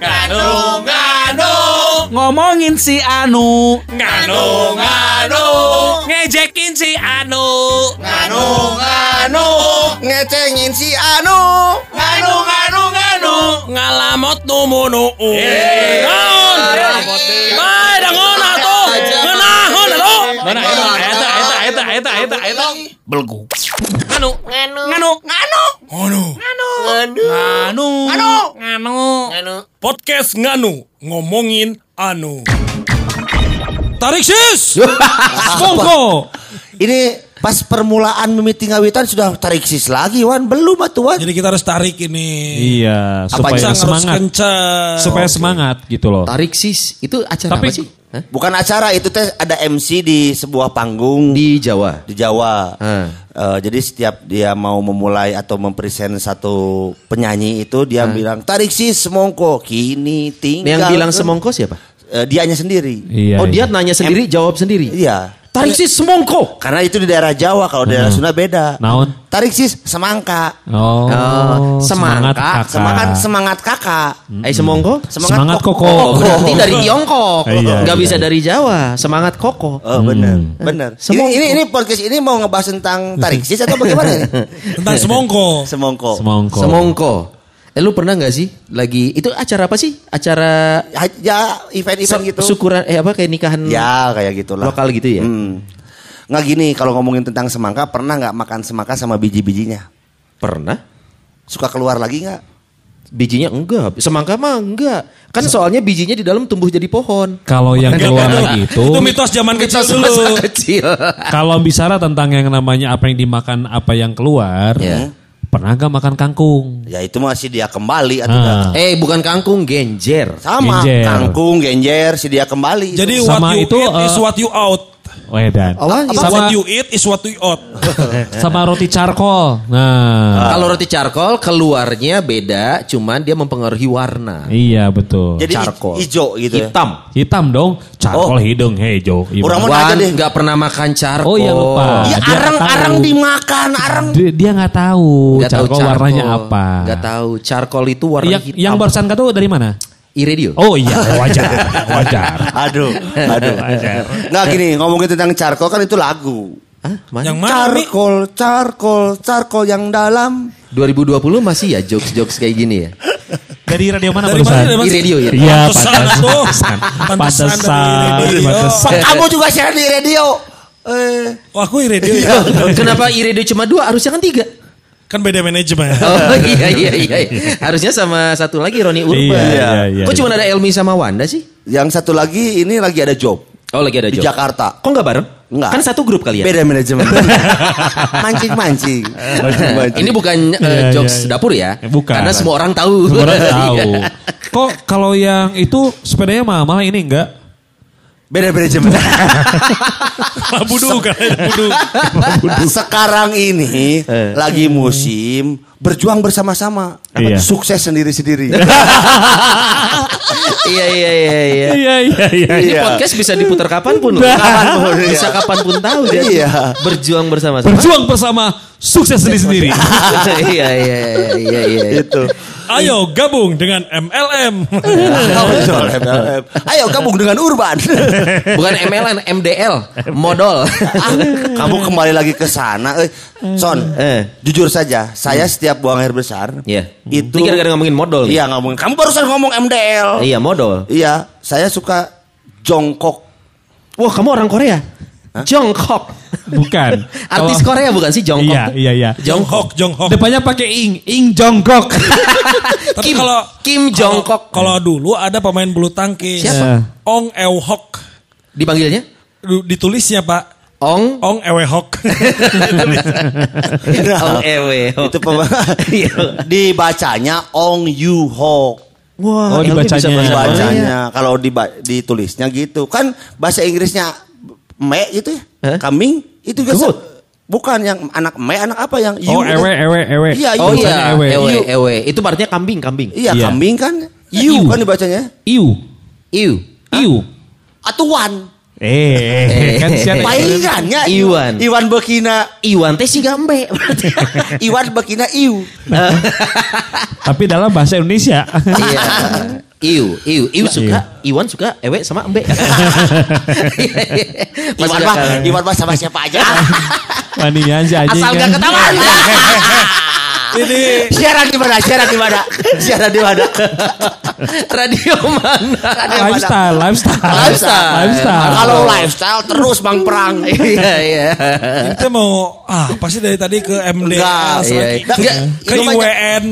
Nganu, nganu, Ngomongin si Anu. nganu, nganu, ngejekin si Anu, nganu, nganu, Ngecengin si Anu. nganu, nganu, nganu, ngalamot numunu. Naon? Bae dangon atuh. Ngeunahon atuh. Mana eta eta eta eta eta eta eta belgu. Nganu, nganu, nganu, nganu, nganu, nganu, nganu, nganu. Podcast nganu ngomongin anu. Tarik sis. Monggo. Ini pas permulaan mimiti ngawitan sudah tarik sis lagi Wan. Belum atuh Wan. Jadi kita harus tarik ini. Iya, supaya semangat. kencang. Supaya semangat gitu loh. Tarik sis, itu acara Tapi- apa sih? Hah? Bukan acara itu teh ada MC di sebuah panggung di, Di Jawa. Jawa. Ah. Eh, jadi setiap dia mau memulai atau mempresent satu penyanyi itu dia bilang tarik sis semongko kini tinggal. Yang bilang semongko siapa? Eh, dianya sendiri. Iya. oh dia iya. nanya sendiri, jawab sendiri. Iya. Tarik sis semongko. Karena itu di daerah Jawa, kalau di daerah Hmm. Sunda beda. Naon? Tarik sis semangka. Oh, semangat semangka, kakak. Semangat semangat kakak. Eh semongko? Semangat koko. Oh, berarti dari Tiongkok. Iya, Nggak iya. bisa dari Jawa. Semangat koko. Oh benar, benar. Ini, Semongko. ini ini podcast ini mau ngebahas tentang tarik sis atau bagaimana ini? Tentang semongko. Semongko. Semongko. Semongko. Eh lu pernah nggak sih lagi itu acara apa sih? Acara Ha- Ya event-event gitu. syukuran eh apa kayak nikahan Ya kayak gitulah. lokal gitu ya? Hmm. Nggak gini kalau ngomongin tentang semangka pernah nggak makan semangka sama biji-bijinya? Pernah? Suka keluar lagi nggak? Bijinya enggak, semangka mah enggak. Kan soalnya bijinya di dalam tumbuh jadi pohon. Kalau yang keluar itu- lagi itu, Itu mitos zaman kecil Mitos dulu. kecil. kalau bicara tentang yang namanya apa yang dimakan, apa yang keluar, Ya. Pernah gak makan kangkung? Ya itu masih dia kembali atau Ah. eh bukan kangkung, genjer. Sama Genjer. kangkung, genjer, si dia kembali. Jadi Sama what you itu, eat is eh, what you out. Oh dan Apa? Apa Sama- what you eat is what you out. sama roti charcoal. Nah, Kalau roti charcoal keluarnya beda, cuman dia mempengaruhi warna. iya betul. Jadi charcoal. hijau gitu ya. Hitam. Hitam dong, charcoal hidung hijau. Iya, Orang mau deh. nggak pernah makan charcoal. Oh iya lupa. Ya Dia nggak arang tahu. arang dimakan, arang. dia, dia nggak tahu Nggak tahu charcoal warnanya apa. Nggak tahu. Charcoal itu warna Yang, hitam. yang barusan kata dari mana? Iradio. Oh iya, wajar, wajar. Aduh, aduh. Nggak gini, ngomongin tentang charcoal kan itu lagu. Hah? Mana? Yang mana? Charcoal, charcoal, charcoal yang dalam. 2020 masih ya jokes-jokes kayak gini ya? Dari radio mana Dari barusan? mana, dari? Iradio ya? Iya, Pantesan pantesan. Pantesan. Pantesan radio. kamu juga share di radio. Eh, Oh, aku radio ya. Kenapa Iradio cuma dua? Harusnya kan tiga. Kan beda manajemen. Oh iya iya iya. Harusnya sama satu lagi Roni Urban. Iya, iya, iya. Kok cuma ada Elmi sama Wanda sih? yang satu lagi ini lagi ada job Oh lagi ada di job. Jakarta. Kok nggak bareng? Nggak. Kan satu grup kali ya? Beda manajemen. Mancing-mancing. Ini bukan uh, Iya, jokes iya. dapur ya? Eh, bukan. Karena semua orang tahu. Semua orang tahu. Iya. Kok kalau yang itu sepedanya mah malah ini enggak? Beda manajemen. Budu kan. Sekarang ini lagi musim berjuang bersama-sama. Iya. Sukses sendiri-sendiri. iya iya iya iya. Iya iya iya. Ini Iya. podcast bisa diputar loh. Kapan pun, iya. bisa kapan pun tahu dia. Iya. Berjuang bersama-sama. Berjuang bersama sukses sendiri sendiri. iya iya iya iya iya. Itu. Ayo gabung dengan MLM. MLM. Ayo gabung dengan Urban. Bukan MLN, MDL, modal. Ah, kamu kembali lagi ke sana. Eh, Son, Eh. jujur saja, saya setiap buang air besar, Iya. itu Ini gara-gara ngomongin modal. Iya ngomong. Kamu barusan ngomong MDL. Iya modal. Iya, saya suka jongkok. Wah kamu orang Korea? Jongkok. Bukan. Artis Kalau- Korea bukan sih Jongkok? Iya iya iya. Jonghok, Jonghok. Depannya pakai ing, ing jongkok. Tapi Kim, kalau Kim Jongkok. kalau dulu ada pemain bulu tangkis. Siapa? Ong Ewhok. Dipanggilnya? Du- Ditulisnya Pak. Ong. Ong Ewehok. Ong Ewe. Itu pem- Iya. dibacanya Ong Yu Ho. Wah, Oh, Elmi dibacanya. bisa. Dibacanya kalau diba- ditulisnya gitu. Kan bahasa Inggrisnya me gitu ya. Hah? Kambing itu juga bukan yang anak me anak apa yang yu. Oh ewe ewe ewe. Iya, Oh iya, Ewe. ewe, ewe. Itu artinya kambing, kambing. Iya, Iya. kambing kan Iu. kan dibacanya. Iu. Iu. Iu. Atuan. Eh, kan siapa? Paingannya Iwan. Iwan Bekina. Iwan teh sih gambe. Iwan Bekina Iu. Tapi dalam bahasa Indonesia. Iya. Iu, iu, iu suka, Iwan suka ewe sama embe. Iwan mah, Iwan mah sama siapa aja. Manian si anjing Asal kan. gak ketahuan. Ini Siaran di mana? Siaran di mana? Siaran di mana? Radio mana? Lifestyle, lifestyle. Lifestyle. Lifestyle. Kalau lifestyle terus Bang Perang. Iya, iya. kita mau ah pasti dari tadi ke MDS Enggak, iya, iya. ke, Enggak, ke banyak- IWN.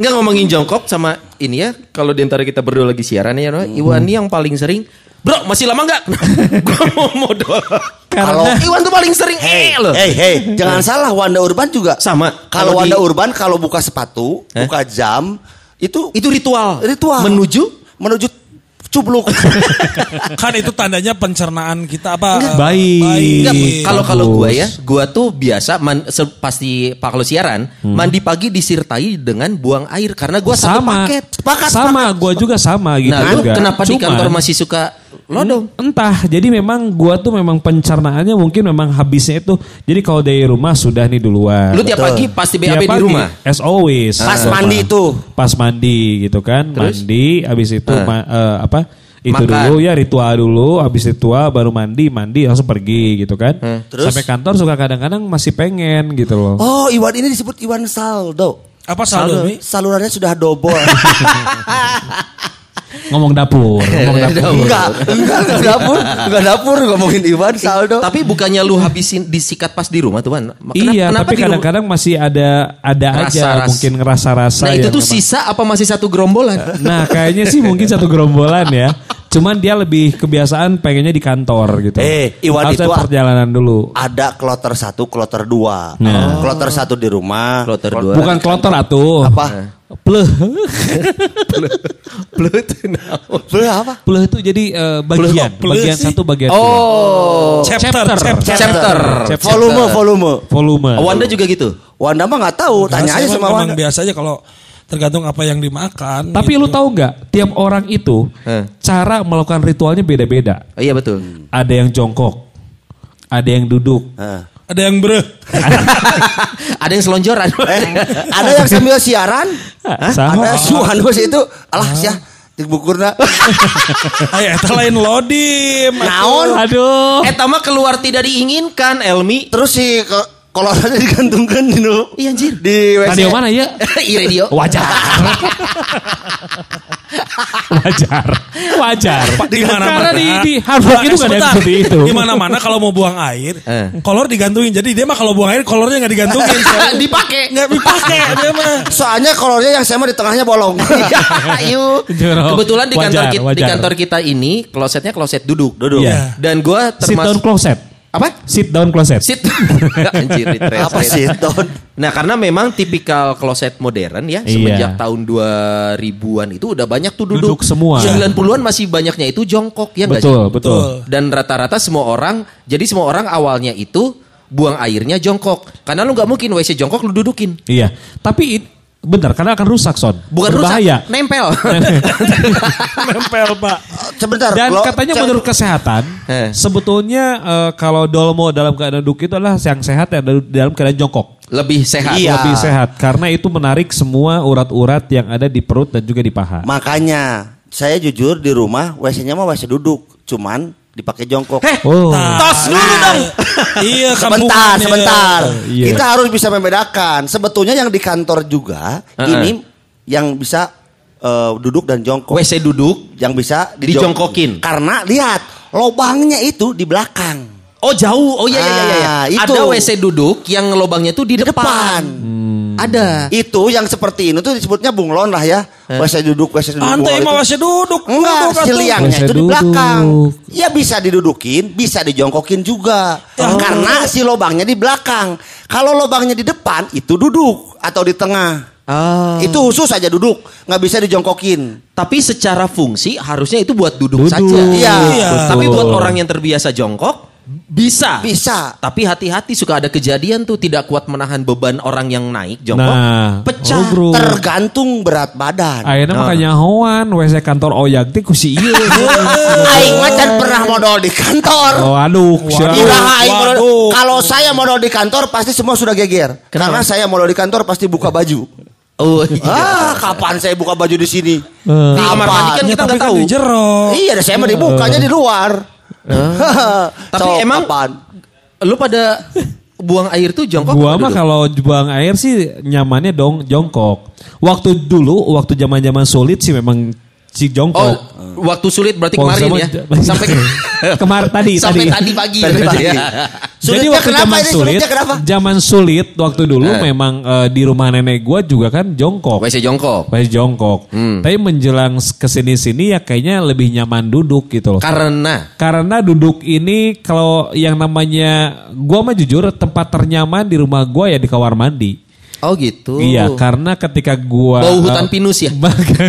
Nggak ngomongin jongkok sama ini ya. Kalau di antara kita berdua lagi siaran ya, no, Iwan ini yang paling sering. Bro, masih lama nggak? Gue mau modal. Kalau Iwan tuh paling sering eh loh. Hey, hey, jangan salah Wanda Urban juga Sama. Kalau Kalau Wanda di- Urban kalau buka sepatu, Eh? buka jam, itu Itu ritual. ritual Menuju menuju cubluk. Kan itu tandanya pencernaan kita apa? Enggak. eh, Baik. Enggak, kalau kalau gue ya, gue tuh biasa man, se- pasti pak kalau siaran mandi pagi disertai dengan buang air karena gue satu sama. paket. sama, gua juga sama gitu Nah, juga. kenapa di Cuman, kantor masih suka lodong? Entah, jadi memang gua tuh memang pencernaannya mungkin memang habisnya itu. Jadi kalau dari rumah sudah nih duluan. Lu tiap pagi pasti BAB Tiap di pagi, rumah. As always. Pas Rumah. mandi tuh. Pas mandi gitu kan. Terus? Mandi, habis itu Ah. ma- eh, apa? Itu Makan. dulu ya ritual dulu, habis ritual baru mandi, mandi langsung pergi gitu kan. Terus? Sampai kantor suka kadang-kadang masih pengen gitu loh. Oh, Iwan ini disebut Iwan Saldo. Apa saldo, Mi? Salurannya sudah double. Ngomong dapur, ngomong dapur. enggak, enggak, enggak dapur, enggak dapur ngomongin Iwan Saldo. Tapi bukannya lu habisin disikat pas di rumah tuh? Kenapa- iya, kenapa tapi kadang-kadang masih ada ada aja Rasa-rasa. mungkin ngerasa-rasa Nah, itu yang tuh memang- sisa apa masih satu gerombolan? Nah, kayaknya sih mungkin satu gerombolan ya. Cuman dia lebih kebiasaan pengennya di kantor gitu. Eh, Iwan Harusnya itu- perjalanan dulu. Ada kloter satu, kloter dua. Nah. Kloter satu di rumah. Kloter klot- dua. Bukan kloter atuh. Apa? Pleh. Blut naon? Bleh apa? Pleh itu jadi eh, bagian, Pleh bagian sih. satu bagian dua. Oh, Chapter, Chapter. chapter. chapter. Chapter. Volume, volume. Volume. Wanda juga gitu. Wanda mah nggak tahu, tanya aja sama Wanda. biasa aja kalau tergantung apa yang dimakan. Tapi gitu. lu tahu nggak, tiap orang itu Eh. cara melakukan ritualnya beda-beda. Oh, iya betul. Ada yang jongkok, ada yang duduk, Nah. ada yang bre. Ada yang selonjoran. Eh, ada yang sambil siaran, Sama. ada suhan bos itu, alah sih di bukurna. Ayo, eta lain lodim. Naon? Aduh. Eh, tama keluar tidak diinginkan, Elmi. Terus si ke- kolornya digantungkan di nu. Iya, anjir. Di WC. Radio mana ya? Iya radio. Wajar. Wajar. Wajar. Di mana-mana. Karena di, di Harvard itu nggak ada seperti itu. Di mana-mana kalau mau buang air, Eh. kolor digantungin. Jadi dia mah kalau buang air kolornya nggak digantungin. Dipakai. Nggak dipakai dia mah. Soalnya kolornya yang saya mah di tengahnya bolong. Yuk. Jorok. Kebetulan di kantor Wajar, kita, di kantor kita ini klosetnya kloset duduk. Duduk. Iya. Dan Sit down termasuk closet. Apa? Sit down closet. Sit. Anjir. Apa sih, Don? Nah, karena memang tipikal kloset modern ya, Iya. semenjak tahun 2000-an itu udah banyak tuh duduk. Duduk semua. 90-an masih banyaknya itu jongkok ya Betul, sih? betul. Dan rata-rata semua orang, jadi semua orang awalnya itu buang airnya jongkok. Karena lu nggak mungkin WC jongkok lu dudukin. Iya. Tapi it- bentar karena akan rusak son. Bukan Berbahaya. rusak, nempel. Nempel pak. Sebentar. Dan kalau- katanya ce- menurut kesehatan, Eh. sebetulnya eh, kalau dolmo dalam keadaan duduk itu adalah yang sehat ya dalam keadaan jongkok. Lebih sehat. Iya. Lebih sehat karena itu menarik semua urat-urat yang ada di perut dan juga di paha. Makanya saya jujur di rumah WC-nya mah WC duduk, cuman dipakai jongkok. Heh, Oh. tos dulu dong. Iya Sebentar, sebentar. Iya. Kita harus bisa membedakan. Sebetulnya yang di kantor juga Heeh. ini yang bisa eh, duduk dan jongkok. WC duduk. yang bisa dijong- Dijongkokin. Karena lihat lobangnya itu di belakang. Oh jauh. Oh iya iya iya. iya. Ah, itu. Ada WC duduk yang lubangnya tuh di, Di depan. depan. Ada. Itu yang seperti ini tuh disebutnya bunglon lah ya. WC duduk, WC duduk. Antai mah itu. masih duduk. Enggak, Duduk, si liangnya itu di belakang. Ya bisa didudukin, bisa dijongkokin juga. Oh. Karena si lobangnya di belakang. Kalau lobangnya di depan itu duduk atau di tengah. Ah. Itu khusus saja duduk, nggak bisa dijongkokin. Tapi secara fungsi harusnya itu buat duduk, Duduk. saja. Iya. Iya. Tapi buat orang yang terbiasa jongkok, Bisa. Bisa. Tapi hati-hati suka ada kejadian tuh tidak kuat menahan beban orang yang naik jongkok. Nah, pecah. oh, bro. Tergantung berat badan. Ayeuna mah kanyahoan WC kantor Oyag teh ku si ieu. Aing mah can pernah modal di kantor. Oh aduh, Waduh. Kalau saya modal di kantor pasti semua sudah geger. Karena saya modal di kantor pasti buka baju. Oh iya. Ah, kapan saya buka baju di sini? Eh. Di kamar mandi kan Ya, kita nggak kan tahu. di jero. Iya, saya mah dibukanya di luar. Tapi So, emang kapan? lu pada buang air tuh jongkok? Gua mah kalau buang air sih nyamannya dong jongkok. Waktu dulu, waktu zaman-zaman sulit sih memang si Oh, jongkok. waktu sulit berarti Waktu kemarin ya. Sampai kemarin tadi sampai tadi. tadi pagi. Tadi pagi. Iya. Jadi Sulitnya waktu kenapa zaman ini? sulit, kenapa? zaman sulit waktu dulu Eh. memang eh, di rumah nenek gua juga kan jongkok. WC jongkok. WC jongkok. Hmm. Tapi menjelang ke sini sini ya kayaknya lebih nyaman duduk gitu loh. Karena Karena duduk ini kalau yang namanya gua mah jujur tempat ternyaman di rumah gua ya di kamar mandi. Oh gitu. Iya, karena ketika gua Bau hutan eh, pinus ya?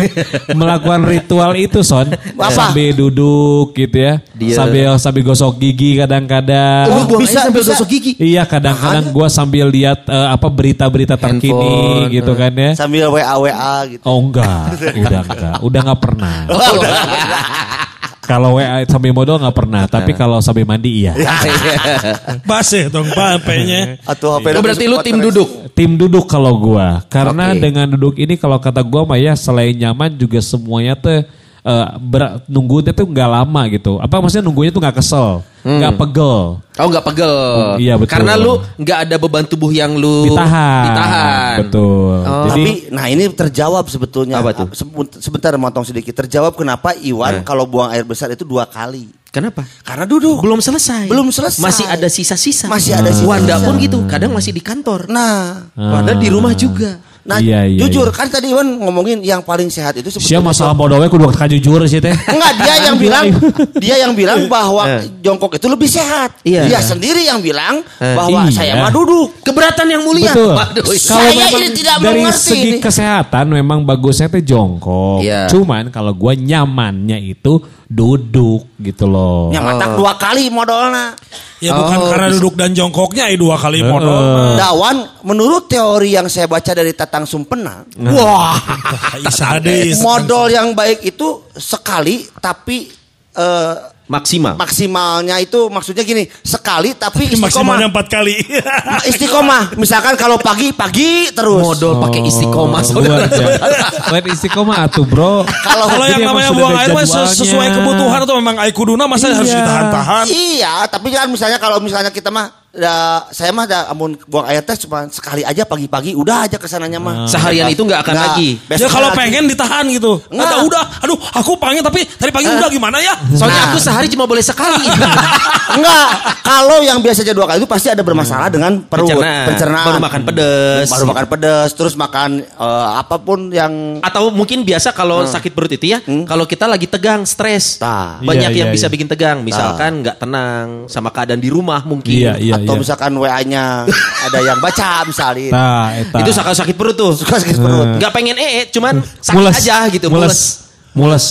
melakukan ritual itu son, Apa? sambil duduk gitu ya, Dia- sambil sambil gosok gigi kadang-kadang. Buang bisa, sambil bisa. gosok gigi. Iya, kadang-kadang gua sambil lihat eh, apa berita-berita terkini Handphone, gitu kan ya. Sambil WA WA gitu. Oh enggak, udah enggak, udah enggak pernah. Oh, udah. Kalau WA sambil modal enggak pernah, tapi kalau sambil mandi iya. Base dong HP-nya. Atau HP Oh, berarti lu tim duduk. Tim duduk kalau gua, karena Oke. dengan duduk ini kalau kata gua mah ya selain nyaman juga semuanya tuh eh, ber- nunggunya tuh nggak lama gitu. Apa maksudnya nunggunya tuh nggak kesel, nggak pegel, Oh nggak pegel. iya, betul. Karena lu nggak ada beban tubuh yang lu ditahan. Ditahan. Betul. Oh. Jadi Tapi nah ini terjawab sebetulnya. Apa tuh? Sebut- Sebentar motong sedikit. Terjawab kenapa Iwan kalau buang air besar itu dua kali. Kenapa? Karena duduk. Belum selesai. Belum selesai. Masih ada sisa-sisa. Masih ada sisa-sisa. Wanda pun gitu. Kadang masih di kantor. Nah, Wanda di rumah juga. Nah Iya, iya, jujur iya. kan tadi Iwan ngomongin yang paling sehat itu Siapa masalah bodohnya kudu jujur sih teh. Enggak, dia yang bilang dia yang bilang bahwa Eh. jongkok itu lebih sehat. Iya. Dia sendiri yang bilang Eh. bahwa Iya. saya mah duduk. Keberatan yang mulia. Betul. Waduh. Kalau Saya ini tidak dari mengerti segi ini. kesehatan memang bagusnya tuh jongkok. Iya. Cuman kalau gua nyamannya itu duduk gitu loh. Yang matak dua kali modalnya. Ya bukan Oh, karena bisa. duduk dan jongkoknya eh, dua kali modal. eh. Dawan, menurut teori yang saya baca dari Tatang Sumpena, wah, Isa modal yang baik itu sekali tapi eh, Maksimal. maksimalnya itu maksudnya gini, sekali tapi Maksimalnya istiqomah. empat kali. Ma- Istiqomah. Misalkan kalau pagi pagi terus. Modal pakai istiqomah. Oh, saudara. buat- Buat istiqomah atuh bro. Kalau yang namanya buang air mah sesuai kebutuhan atau memang air kuduna masa harus Iya. ditahan-tahan. Iya, tapi kan misalnya kalau misalnya kita mah da, saya mah da, amun buang air teh cuma sekali aja pagi-pagi udah aja ke sananya mah. Seharian itu nggak akan Nggak, lagi. Ya kalau lagi. pengen ditahan gitu. Nggak. Ada udah, aduh aku pengen tapi tadi pagi udah gimana ya? Soalnya aku sehari cuma boleh sekali. Enggak, kalau yang biasanya dua kali itu pasti ada bermasalah dengan perut, Pencernaan. pencernaan. Baru makan pedes. Baru makan pedas, terus makan eh, apa pun yang Atau mungkin biasa kalau sakit perut itu ya, kalau kita lagi tegang, stres. Tah. Banyak Iya, yang iya, bisa iya. bikin tegang. Misalkan nggak tenang sama keadaan di rumah mungkin. Iya iya atau iya. misalkan WA-nya ada yang baca misalnya. Nah, eta. Itu sakit sakit perut tuh. Suka sakit perut. Nggak pengen ee, cuman sakit aja gitu. Mules. Mules. Mules.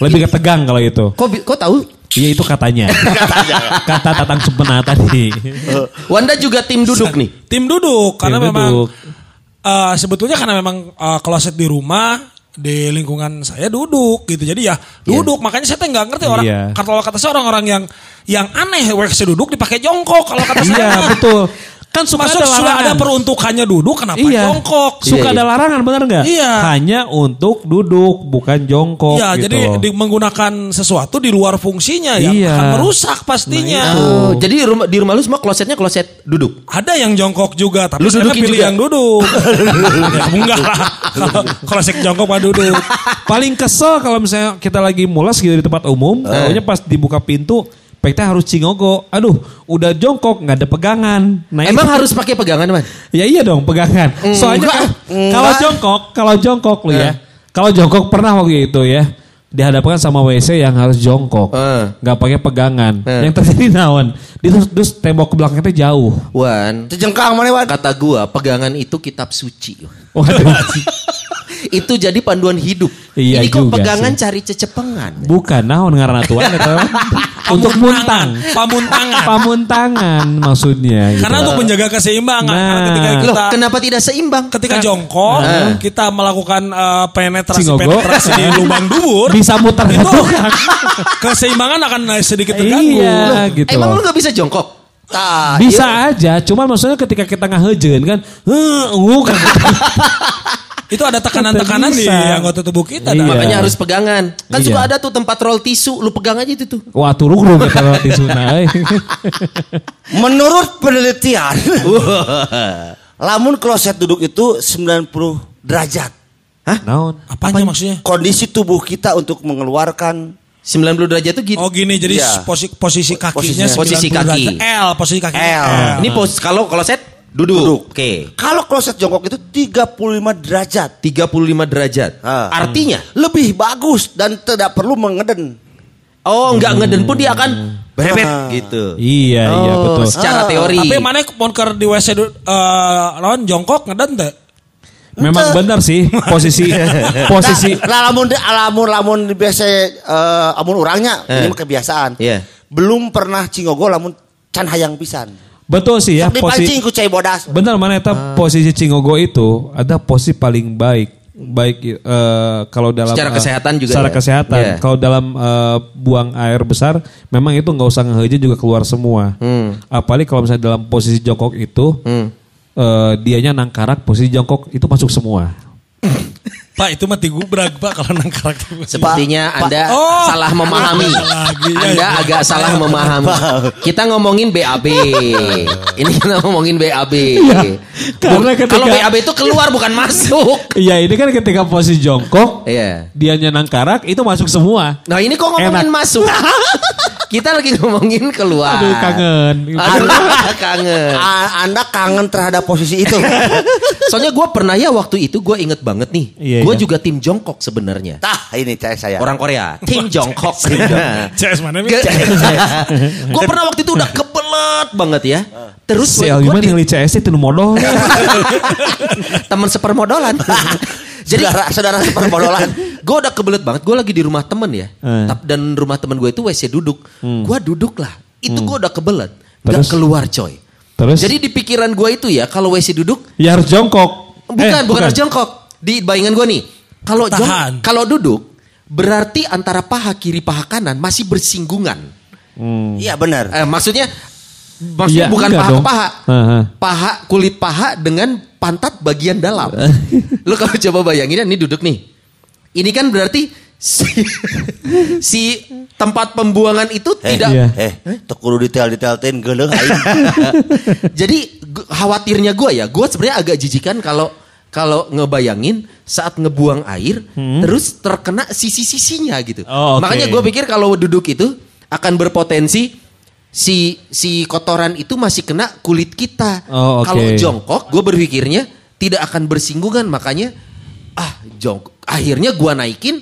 Lebih ke tegang kalau itu. Kok kok tahu? Iya itu katanya. Kata Tatang Sempena tadi. Wanda juga tim duduk nih. Tim duduk karena Tim memang duduk. eh, sebetulnya karena memang eh, kloset di rumah di lingkungan saya duduk gitu jadi ya duduk makanya saya teh nggak ngerti orang Iya. kalau kata saya orang-orang yang yang aneh WC duduk dipakai jongkok kalau kata saya Iya mah. betul. Kan suka Masuk ada sudah ada peruntukannya duduk kenapa Iya. jongkok Suka Iya, ada iya. larangan benar nggak? Iya. Hanya untuk duduk bukan jongkok. Iya, gitu jadi di- menggunakan sesuatu di luar fungsinya yang Iya. akan merusak pastinya. Oh, jadi di rumah, di rumah lu semua klosetnya kloset duduk. Ada yang jongkok juga, tapi Lu saya pilih juga? yang duduk. ya, enggak lah. Saya jongkok mah duduk. Paling kesel kalau misalnya kita lagi mulas gitu di tempat umum, Eh. pokoknya pas dibuka pintu, Pekta harus cingogo. Aduh, udah jongkok nggak ada pegangan. Nah, Emang itu- harus pakai pegangan, Man? Ya iya dong pegangan. Soalnya kan, kalau jongkok, kalau jongkok lu ya. Kalau jongkok pernah waktu itu ya dihadapkan sama WC yang harus jongkok, Eh. nggak pakai pegangan. Eh. Yang terjadi naon? Dia terus, terus tembok ke belakangnya jauh. Wan, Sejengkang mana Wan? kata gua pegangan itu kitab suci. Waduh. itu jadi panduan hidup. Iya Ini kok juga pegangan sih. cari cecepengan. Bukan naon ngaranna tuan eta. Untuk muntang. Pamuntangan. Pamuntangan maksudnya. gitu. Karena untuk menjaga keseimbangan. Karena Nah. ketika Loh, kita kenapa tidak seimbang? ketika jongkok kita melakukan eh, penetrasi Cingogo. penetrasi di lubang dubur bisa muter itu keseimbangan akan sedikit terganggu. Iya gitu Emang loh. lu gak bisa jongkok? Tah, Bisa iya. aja, cuman maksudnya ketika kita ngahejeun kan, heh, uh, kan. Itu ada tekanan-tekanan di anggota tubuh kita. Iya. Dan Makanya harus pegangan. Kan Iya. suka ada tuh tempat roll tisu, lu pegang aja itu tuh. Wah turun rung kata roti Sunda. eh. Menurut penelitian, lamun kloset duduk itu 90 derajat. Naon? Apanya maksudnya? Kondisi tubuh kita untuk mengeluarkan 90 derajat tuh gitu. Oh gini jadi Iya. posi- posisi kakinya Posisinya. 90 Posisi kaki. derajat. L posisi kaki. L. Ini pos kalau kalau set duduk. Duduk. Oke. kalau kloset jongkok itu 35 derajat. 35 derajat. Ah. Artinya, Lebih bagus dan tidak perlu mengeden. oh enggak ngeden pun dia akan berebet Ah. gitu. Iya, iya Oh, betul. Secara teori. Tapi mana mau ke di WC du- eh, lawan jongkok ngeden teh. Memang benar sih posisi posisi Nah, lamun lamun lamun biasa eh, lamun orangnya Eh. ini kebiasaan. Iya. Belum pernah cingogo lamun can hayang pisan. Betul sih ya posisi ku cai bodas. benar mana eta posisi Cingogo itu ada posisi paling baik baik eh, kalau dalam Secara eh, kesehatan juga secara ya? kesehatan Iya. kalau dalam eh, buang air besar memang itu nggak usah ngeheje juga keluar semua Hmm. apalagi kalau misalnya dalam posisi jongkok itu Hmm. eh, dianya nangkarak posisi jongkok itu masuk semua Pak itu mati gubrag pak kalau nang karakter. Sepertinya Pak- Anda Oh. salah memahami. Lagi, ya, Anda ya. agak salah memahami. Kita ngomongin BAB. Ini kita ngomongin BAB. karena ketika- Kalau BAB itu keluar bukan masuk. iya ini kan ketika posisi jongkok Iya. dianya nangkarak itu masuk semua Nah ini kok ngomongin Enak. masuk. Kita lagi ngomongin keluar. aduh kangen Aduh, kangen. A- anda kangen terhadap posisi itu. Soalnya gue pernah ya waktu itu gue inget banget nih. Iya, gue iya. juga tim jongkok sebenarnya. Tah, ini cai saya. Orang Korea. Tim jongkok. CS mana Mi? gue pernah waktu itu udah kebelet banget ya. Terus si gue Alwiman di- yang CS itu modal teman sepermodolan. Jadi saudara saudara seperbodolan. gue udah kebelet banget. Gue lagi di rumah temen ya. Tap- Dan rumah temen gue itu WC duduk. Gue duduk lah. Itu gue udah kebelet. Gak Terus? keluar coy. Terus? Jadi di pikiran gue itu ya kalau WC duduk ya harus jongkok bukan Eh, bukan harus jongkok. Di bayangan gue nih. Kalau jong- Tahan. kalau duduk berarti antara paha kiri paha kanan masih bersinggungan. Iya benar. Eh, maksudnya maksudnya Iya, bukan enggak paha dong. paha. Aha. Paha kulit paha dengan pantat bagian dalam. Lu kalau coba bayangin ya, ini duduk nih. Ini kan berarti si, si tempat pembuangan itu Eh, tidak iya. eh, teu kudu detail-detail teh geuleuh aing. Jadi gu- khawatirnya gue ya, gue sebenarnya agak jijikan kalau kalau ngebayangin saat ngebuang air terus terkena sisi-sisinya gitu. Oh, oke. Makanya gue pikir kalau duduk itu akan berpotensi si si kotoran itu masih kena kulit kita. Oh, oke. Kalau jongkok, gue berpikirnya tidak akan bersinggungan, makanya ah jongkok. Akhirnya gue naikin.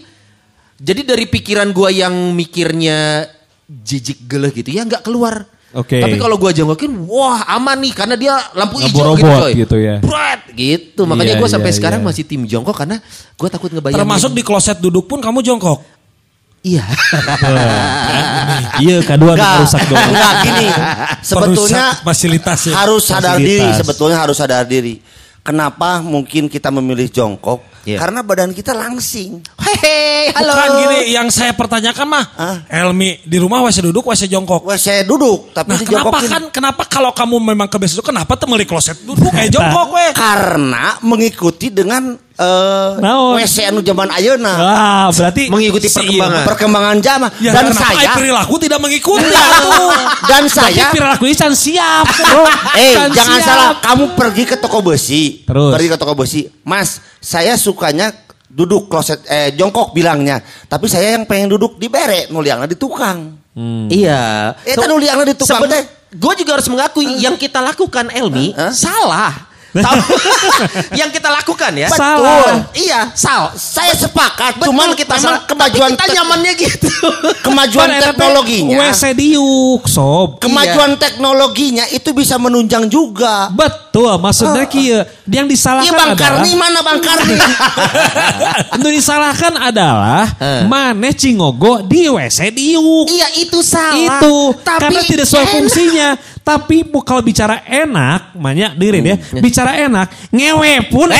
Jadi dari pikiran gue yang mikirnya jijik geleh gitu ya nggak keluar. Oke. Tapi kalau gua jongkokin, wah aman nih karena dia lampu hijau gitu coy. gitu ya. Bret, gitu. Makanya Iya, gua sampai iya, sekarang iya. masih tim jongkok karena gua takut ngebayangin. Termasuk di kloset duduk pun kamu jongkok. Iya. iya kedua Enggak, rusak dong enggak gini. Sebetulnya fasilitas ya. harus sadar Fasilitas. diri, sebetulnya harus sadar diri. Kenapa mungkin kita memilih jongkok? Iya. Karena badan kita langsing. Hehe, halo. Bukan gini, yang saya pertanyakan mah, Ah. Elmi di rumah WC duduk, WC jongkok. Wah, saya duduk, tapi Nah kenapa kan, kenapa kalau kamu memang kebiasaan duduk, kenapa tuh meuli kloset duduk kayak jongkok weh? Karena mengikuti dengan eh Naon? WC anu zaman ayeuna. ah berarti Mengikuti perkembangan. Perkembangan zaman Ya, dan saya ai perilaku tidak mengikuti dan saya perilaku ini can siap bro. Eh, jangan siap. salah, kamu pergi ke toko besi. Terus? Pergi ke toko besi. Mas, saya sukanya duduk kloset eh jongkok bilangnya. Tapi saya yang pengen duduk di bere, nu liangna di tukang. Iya. Eh, kan liangna di tukang teh. Gue juga harus mengakui yang kita lakukan Elmi Hah? salah. Tahu yang kita lakukan ya. Salah. Iya, sal. Saya sepakat, Betul cuman kita salah. kemajuan Tapi kita nyamannya gitu. kemajuan teknologinya. WC diuk, sob. Kemajuan teknologinya itu bisa menunjang juga. Betul, maksudnya kieu. Yang disalahkan Iya Bang adalah Karni mana Bang Karni? Anu disalahkan adalah Eh. maneh cingogo di WC diuk. iya, itu salah. Itu Tapi karena tidak sesuai fungsinya. Tapi bu- kalau bicara enak, banyak dengerin ya. Bicara enak, ngewe pun.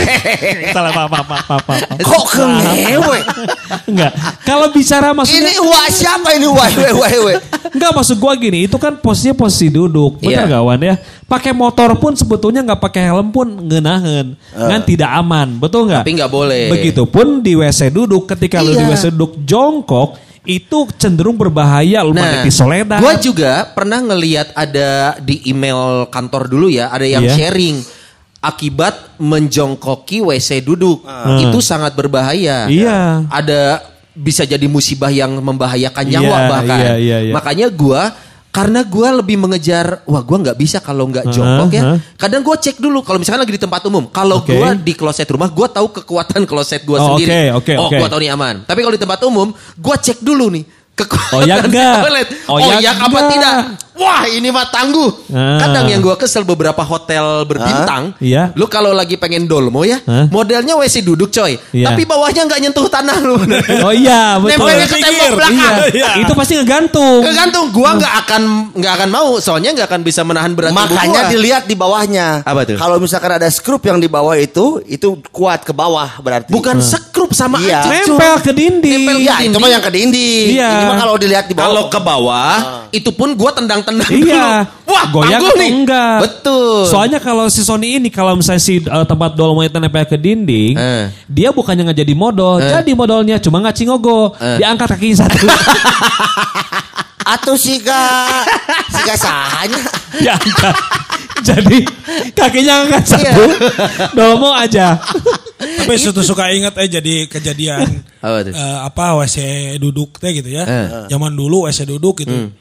Salah maaf maaf maaf maaf. maaf. Kok ke ngewe? Enggak. Kalau bicara maksudnya Ini wa siapa ini wa we we we. Enggak maksud gua gini, itu kan posisinya posisi duduk. Benar Iya. gak Wan ya? Pakai motor pun sebetulnya nggak pakai helm pun ngenahen. Kan tidak aman, betul nggak? Tapi nggak boleh. Begitupun di WC duduk ketika lu di Iya. WC duduk jongkok itu cenderung berbahaya lu Nah, soledad. gue juga pernah ngeliat ada di email kantor dulu ya, ada yang Iya. sharing akibat menjongkoki WC duduk. Itu sangat berbahaya. Iya. Ada bisa jadi musibah yang membahayakan nyawa Iya, bahkan. iya, iya, iya. Makanya gua karena gua lebih mengejar, wah gua nggak bisa kalau nggak jongkok ya. Uh-huh. Kadang gua cek dulu kalau misalkan lagi di tempat umum. Kalau Oke. gua di kloset rumah, gua tahu kekuatan kloset gua Oh, sendiri. oke, oke, oh, oke. gua tahu nih aman. Tapi kalau di tempat umum, gua cek dulu nih kekuatan Oh, ya enggak. toilet. Oh, Oh, ya ya apa enggak. tidak? Wah ini mah tangguh. Ah. Kadang yang gua kesel beberapa hotel berbintang. Iya. Lu kalau lagi pengen dolmo ya, Hah? modelnya WC duduk coy. Iya. Tapi bawahnya nggak nyentuh tanah lu. Oh iya, betul. Nempelnya ke tembok belakang. Iya. Itu pasti ngegantung. Kegantung gua nggak akan nggak akan mau soalnya nggak akan bisa menahan berat tubuh Makanya gua. dilihat di bawahnya. Apa tuh? Kalau misalkan ada skrup yang di bawah itu, itu kuat ke bawah berarti. bukan sekrup sama Iya. aja. cuy. Nempel ke dinding. Nempel ke itu mah yang ke dinding. Iya. Ini mah kalau dilihat di bawah. Kalau ke bawah, itu pun gua tendang-tendang Iya. dulu. Wah, goyang atau nih. enggak? Betul. Soalnya kalau si Sony ini kalau misalnya si uh, tempat dolmo itu nempel ke dinding, Eh. dia bukannya nggak jadi modal, jadi modalnya cuma nggak cingogo, Eh. diangkat kakinya satu, atau siga siga sahanya. diangkat. Jadi kakinya angkat satu, dolmo aja. Tapi suatu suka inget eh jadi kejadian Apa eh, apa WC duduk teh gitu ya. Eh. Zaman dulu WC duduk gitu.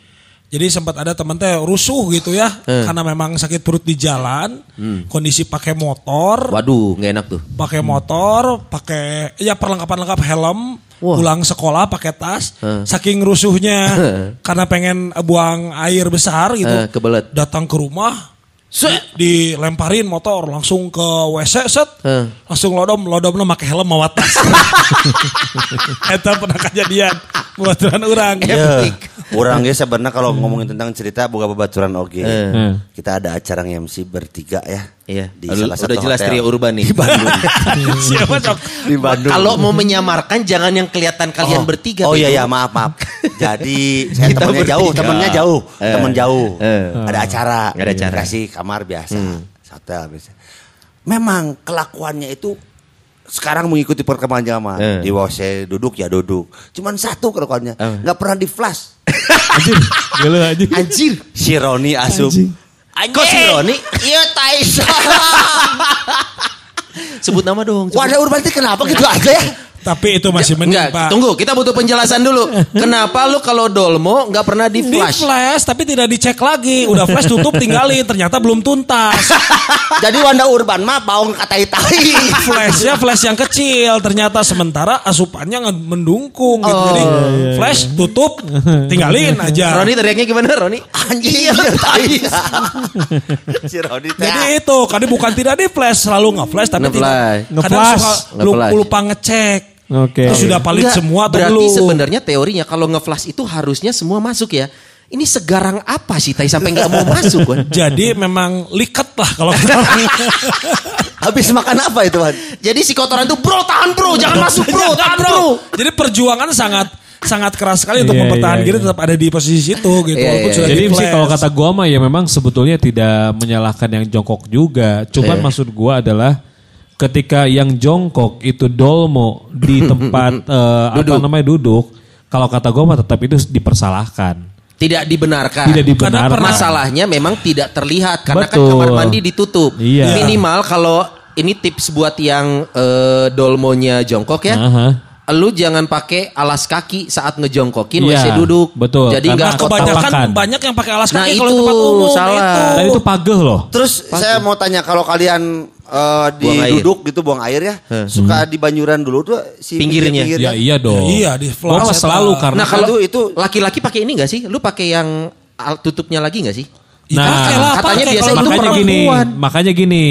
Jadi sempat ada temen teh rusuh gitu ya karena memang sakit perut di jalan, kondisi pakai motor, Waduh, nggak enak tuh. pakai motor, pakai ya perlengkapan lengkap helm, Wah. pulang sekolah pakai tas, Eh. saking rusuhnya karena pengen buang air besar gitu, kebelet. datang ke rumah, di- dilemparin motor langsung ke WC set, Eh. langsung lodom, lodomnya pakai helm mawa tas. Eta pernah kejadian buat orang. Ya, orang ya sebenarnya kalau ngomongin tentang cerita buka babaturan oke. Eh. Kita ada acara MC bertiga ya. Iya. Di Udah- salah satu udah jelas hotel. trio urban nih. Di Bandung. Siapa di Bandung. Kalau mau menyamarkan jangan yang kelihatan kalian oh. bertiga. Oh iya Bego. ya maaf maaf. Jadi saya Kita temennya jauh, bertiga. temennya jauh, Eh. temen jauh. Eh. Ada acara, Ada acara. Kasih kamar biasa, hotel biasa. Memang kelakuannya itu sekarang mengikuti perkembangan zaman. Eh. Di WC duduk ya duduk. Cuman satu kelakuannya, Eh. nggak pernah di flash. Anjir, gila anjir. Anjir. Si Roni asup. Anjing. Kok si Roni? Iya Taisa. Sebut nama dong. sebut. Wadah urban kenapa gitu aja ya? Tapi itu masih mending Enggak, pak. tunggu. Kita butuh penjelasan dulu. Kenapa lu kalau dolmo nggak pernah di Di flash? flash tapi tidak dicek lagi. Udah flash tutup tinggalin. Ternyata belum tuntas. Jadi Wanda Urban mah baung katai tai. Flashnya flash yang kecil. Ternyata sementara asupannya mendungkung. Gitu. Jadi flash tutup tinggalin aja. Roni teriaknya gimana Roni? Anjing iya tai. si Roni teh. Jadi itu, kadang bukan tidak di flash, selalu nge flash tapi Nge-flash. tidak. Kadang Nge-flash. suka Nge-flash. lupa ngecek. Oke. Itu sudah palit Enggak, semua atau Berarti belum? sebenarnya teorinya kalau nge-flash itu harusnya semua masuk ya. Ini segarang apa sih Tai sampai nggak mau masuk kan? Jadi memang liket lah kalau kita Habis makan apa itu, Wan? Jadi si kotoran itu bro tahan bro jangan masuk bro tahan bro. Jadi perjuangan sangat sangat keras sekali untuk Iya, mempertahankan iya, diri iya. tetap ada di posisi situ gitu. Iya, walaupun iya, sudah Jadi di sih kalau kata gua mah ya memang sebetulnya tidak menyalahkan yang jongkok juga. Cuman Iya. maksud gua adalah ketika yang jongkok itu dolmo di tempat eh, apa Duduk. namanya duduk, kalau kata gua mah tetap itu dipersalahkan. Tidak dibenarkan. Tidak dibenarkan. Karena masalahnya memang tidak terlihat karena kan Betul. kamar mandi ditutup. Iya. Minimal kalau ini tips buat yang eh, dolmonya jongkok ya. Aha. lu jangan pakai alas kaki saat ngejongkokin Iya, WC duduk. betul. Jadi Karena nggak Nah, kotak kebanyakan tapakan. banyak yang pakai alas Nah, kaki kalau itu tempat umum salah. itu. Dan itu pageh loh. Terus saya mau tanya kalau kalian eh, di Buang air. duduk gitu buang air ya, suka di banyuran dulu tuh si Pinggirnya. Ya iya dong. Ya, iya, di mah flush selalu karena Nah kalau itu- itu- laki-laki pakai ini nggak sih? Lu pakai yang al- tutupnya lagi nggak sih? Nah, lah, katanya biasa Kalau itu makanya gini, makanya gini.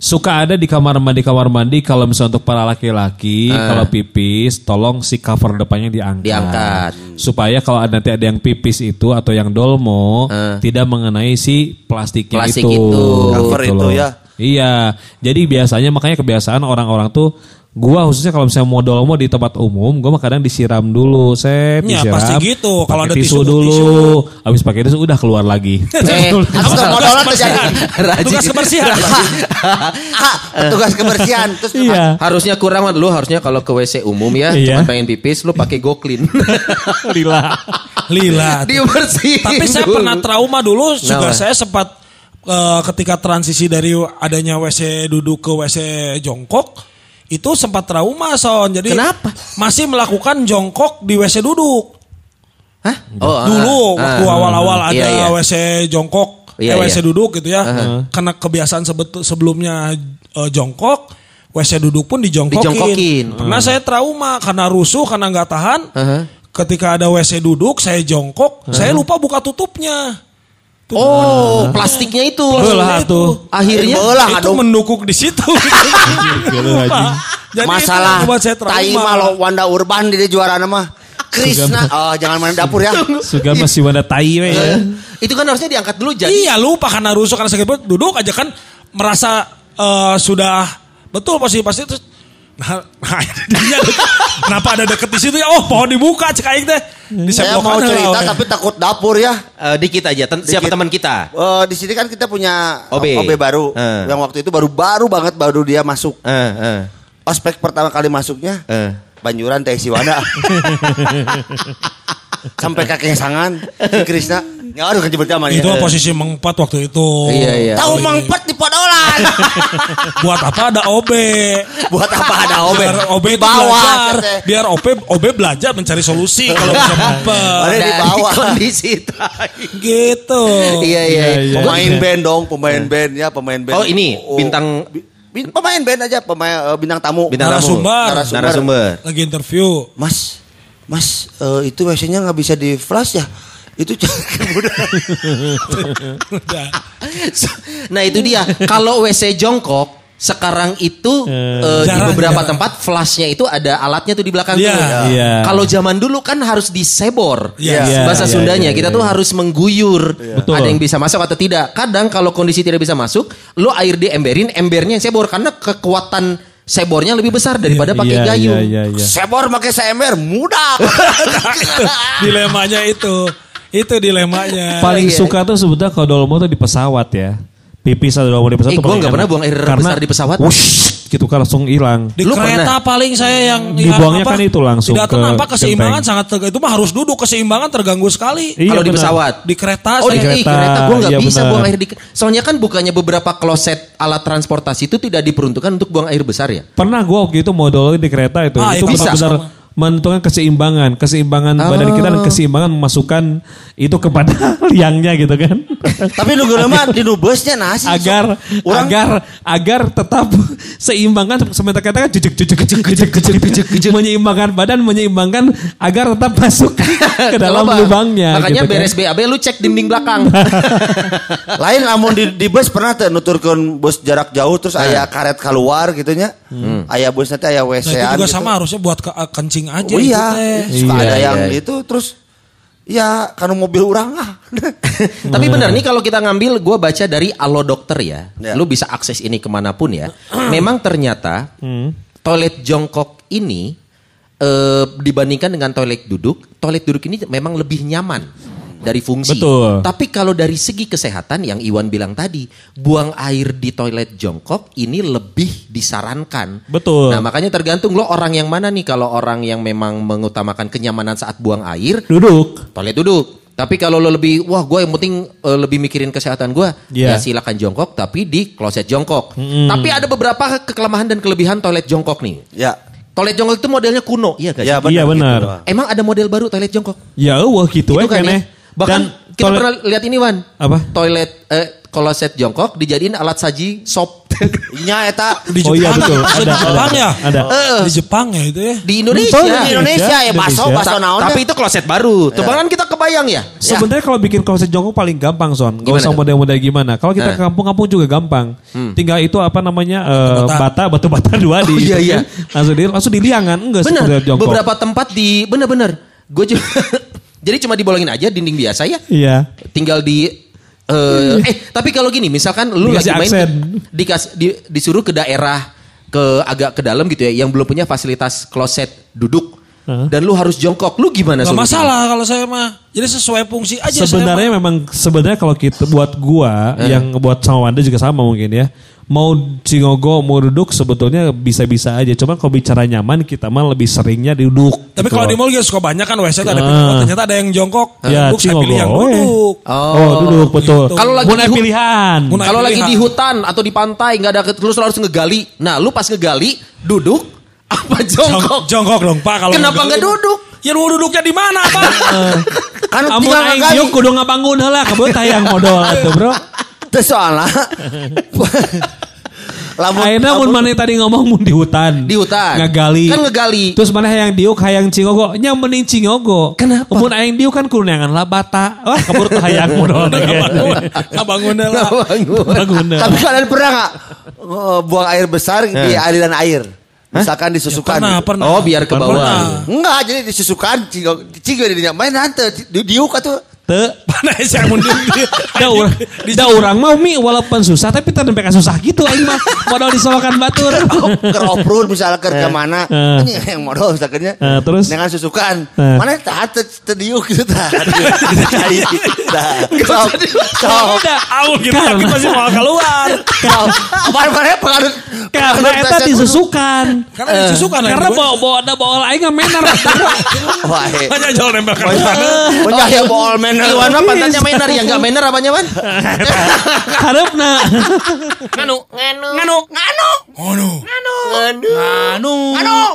Suka ada di kamar mandi kamar mandi kalau misalnya untuk para laki-laki Ah. kalau pipis tolong si cover depannya diangkat. Diangkat. Supaya kalau ada- nanti ada yang pipis itu atau yang dolmo Ah. tidak mengenai si plastiknya Plastik itu. itu. Cover Gitu itu loh. ya. Iya. Jadi biasanya makanya kebiasaan orang-orang tuh gua khususnya kalau misalnya mau dolmo di tempat umum, gua mah kadang disiram dulu, saya Ya, disiram. pasti gitu. Kalau ada tisu, tisu, dulu, habis pakai tisu udah keluar lagi. Eh, Aku nggak mau. Tugas kebersihan. Ah, petugas kebersihan terus iya. harusnya kurang lu harusnya kalau ke WC umum ya, Iya. cuma pengen pipis lu pakai go clean. Lila. Lila. Dibersihin. Tapi saya pernah trauma dulu juga saya sempat eh, ketika transisi dari adanya WC duduk ke WC jongkok itu sempat trauma son. Jadi Kenapa? masih melakukan jongkok di WC duduk. Hah? Oh, Dulu ah, waktu ah, awal-awal ah. ada Iya, iya. WC jongkok, Iya, eh, WC iya. duduk gitu ya. Karena kebiasaan sebet- sebelumnya eh, jongkok, WC duduk pun dijongkokin. Dijongkokin. Pernah saya trauma karena rusuh karena nggak tahan. Aha. Ketika ada WC duduk, saya jongkok, saya lupa buka tutupnya. Tuh. Oh, plastiknya itu. Belah Itu. tuh. Akhirnya Belah, itu aduh. mendukuk di situ. Jadi masalah itu tai lo Wanda Urban di dia juara nama Krisna. Oh, jangan main dapur ya. Suga masih pada tai we. ya. itu kan harusnya diangkat dulu jadi. Iya lupa karena rusuh karena sakit perut duduk aja kan merasa eh, sudah betul pasti pasti terus nah, nah dia kenapa ada deket di situ ya oh pohon dibuka cek aing teh Saya mau cerita lah, tapi takut dapur ya. Eh, dikit aja. Ten- siapa Dikit. teman kita? Eh, di sini kan kita punya OB. OB baru. Eh. Yang waktu itu baru baru banget baru dia masuk. Eh, eh, Ospek pertama kali masuknya eh. Banjuran Teh Siwana. Sampai kakek sangan si Krisna. Ya aduh kan zaman itu ya. posisi mengempat waktu itu Iya, iya. Tahu mangpet di podolan. buat apa ada OB Buat apa ada OB? biar OB Di bawah, belajar biar OB OB belajar mencari solusi kalau bisa Ada mampet di bawah. kondisi gitu Iya, iya. iya. Pemain band dong, pemain band ya, pemain band. Oh, ini, bintang- bi- bi- pemain band aja, pemain eh, bintang tamu. Bintang tamu. Narasumber. Narasumber. lagi interview Mas, Mas, eh, itu WC-nya nggak bisa di flash ya? Itu Nah itu dia. Kalau WC jongkok sekarang itu eh, di Jarang, beberapa jarang. tempat flashnya itu ada alatnya tuh di belakang Iya. tuh. Iya. Kalau zaman dulu kan harus disebor. Iya. Iya, Bahasa iya, Sundanya iya, kita iya. tuh harus mengguyur. Betul. Ada yang bisa masuk atau tidak. Kadang kalau kondisi tidak bisa masuk, lo air diemberin, embernya yang sebor karena kekuatan sebornya lebih besar daripada pakai Iya, gayung. Iya, iya, iya. Sebor pakai seember mudah. dilemanya itu itu dilemanya Paling Iya. suka tuh sebetulnya kalau dolmo tuh di pesawat ya. Pipis atau dolmo di pesawat Eh, nggak enak. pernah buang air besar di pesawat. Wush, gitu kan langsung hilang. di Lu kereta pernah? paling saya yang Dibuangnya kan itu langsung tidak ke nampak keseimbangan genteng. sangat terg- itu mah harus duduk keseimbangan terganggu sekali Iya, kalau di benar. pesawat. di kereta Oh saya di kereta, kereta, gue nggak iya bisa benar. buang air di. Soalnya kan bukannya beberapa kloset alat transportasi itu tidak diperuntukkan untuk buang air besar ya. Pernah gue waktu itu modal di kereta itu. Ah, itu itu bisa. benar-benar menentukan keseimbangan, keseimbangan badan kita dan keseimbangan memasukkan itu kepada liangnya gitu kan. Tapi nu mah di nu busnya nasi. agar Orang- agar agar tetap seimbangan sementara kata kan jejek jejek jejek jejek jejek jejek menyeimbangkan badan menyeimbangkan agar tetap masuk ke dalam lubangnya Makanya gitu kan. beres BAB lu cek dinding belakang. Lain lamun di, di bus pernah tuh nuturkeun bus jarak jauh terus aya karet keluar gitu nya. Aya bus nanti aya Nah, WC-an. itu juga gitu. sama harusnya buat ke, kencing aja Oh iya, teh. suka Iya, ada yang iya. itu terus ya karena mobil orang ah. Tapi benar nih kalau kita ngambil, gue baca dari Alo Dokter ya. Ya. Lu bisa akses ini ke mana pun ya. Memang ternyata toilet jongkok ini eh, dibandingkan dengan toilet duduk, toilet duduk ini memang lebih nyaman dari fungsi. Betul. Tapi kalau dari segi kesehatan yang Iwan bilang tadi, buang air di toilet jongkok ini lebih disarankan. Betul. Nah makanya tergantung lo orang yang mana nih. Kalau orang yang memang mengutamakan kenyamanan saat buang air, duduk toilet duduk. Tapi kalau lo lebih, wah gue yang penting eh, lebih mikirin kesehatan gue, Iya. ya silakan jongkok tapi di kloset jongkok. Tapi ada beberapa kekelemahan dan kelebihan toilet jongkok nih. ya. Toilet jongkok itu modelnya kuno, iya gak? sih? Ya benar. Iya, benar. gitu. Emang ada model baru toilet jongkok? Ya eueuh gitu Itu we kan ya. Bahkan kita toilet- pernah lihat ini Wan. Apa? Toilet eh, kloset jongkok dijadiin alat saji sop. Nya eta Di Oh iya, Jepang, betul. maksud Ada, di Jepang ada, ya? ada. Di Jepang ya itu ya. di Indonesia. Betul, di Indonesia ya baso baso naon. tapi itu kloset baru. Tuh kan kita kebayang ya. Sebenarnya kalau bikin kloset jongkok paling gampang son. Gak Gimana usah model-model gimana. Kalau kita ke kampung-kampung juga gampang. Tinggal itu apa namanya eh, Bata. bata batu bata dua di Oh, iya, iya. langsung di langsung diliangan enggak jongkok. Beberapa tempat di benar-benar. Gue juga jadi cuma dibolongin aja dinding biasa ya. Iya. Tinggal di eh eh tapi kalau gini misalkan lu Dikasih lagi main aksen. dikas- di- disuruh ke daerah ke agak ke dalam gitu ya yang belum punya fasilitas kloset duduk Hah? dan lu harus jongkok lu gimana Gak solusinya? masalah kalau saya mah. Jadi sesuai fungsi aja Sebenarnya memang sebenarnya kalau kita buat gua Eh. yang buat sama Wanda juga sama mungkin ya. Mau cingogo mau duduk sebetulnya bisa-bisa aja. Cuma kalau bicara nyaman kita mah lebih seringnya duduk. Tapi gitu kalau di mall juga suka banyak kan WC ada pilihan. Ternyata ada yang jongkok. Ya, duduk, saya pilih yang duduk. Oh, duduk betul. Gitu. Kalau lagi di pilihan. Kalau lagi di hutan atau di pantai nggak ada terus harus ngegali. Nah, lu pas ngegali duduk apa jongkok? Jongkok, dong Pak kalau Kenapa nggak duduk? Ya lu duduknya di mana Pak? Kan tinggal ngegali. kudu ngabangun heula kabut hayang modal atuh, Bro. Teu soalna. Lamun Ayeuna mun maneh tadi ngomong mun di hutan. Di hutan. Ngagali. Kan ngegali. Terus mana hayang diuk hayang cingogo nya mending cingogo. Kenapa? Mun aing diuk kan kudu neangan lah bata. Wah kabur teh hayang modal Abangunnya lah. Bangun. Tapi kalian pernah nggak eh, buang air besar di aliran air? Misalkan disusukan. Pernah, gitu. pernah. Oh, biar ke bawah. Pernah. Enggak, jadi disusukan cigo cigo di main nanti di diuk atuh. Teu Mana saya mundur da urang da urang mah mi walaupun susah tapi ka susah gitu aing mah modal disolokan batur. Ke off-road misalnya ke ke mana. Eh. Ini yang modal misalkannya. Eh, terus? Dengan susukan. Eh. Mana tahan te diuk gitu tah. Dah. Sok. Sok. Aul gitu Karena- tapi masih mau keluar. Sok. Mana pengaruh Karena eta disusukan. Karena disusukan Karena bawa bawa ada bawa aing nggak menar. Wah, eh. Hanya jauh nempelkan ke Banyak ya ball man. Iwan mah pantatnya mainer yang nggak mainer apanya man? Harapna. Nganu. Nganu. Nganu. Nganu. Nganu.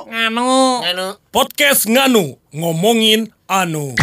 Nganu. Nganu. Podcast Nganu. Ngomongin anu.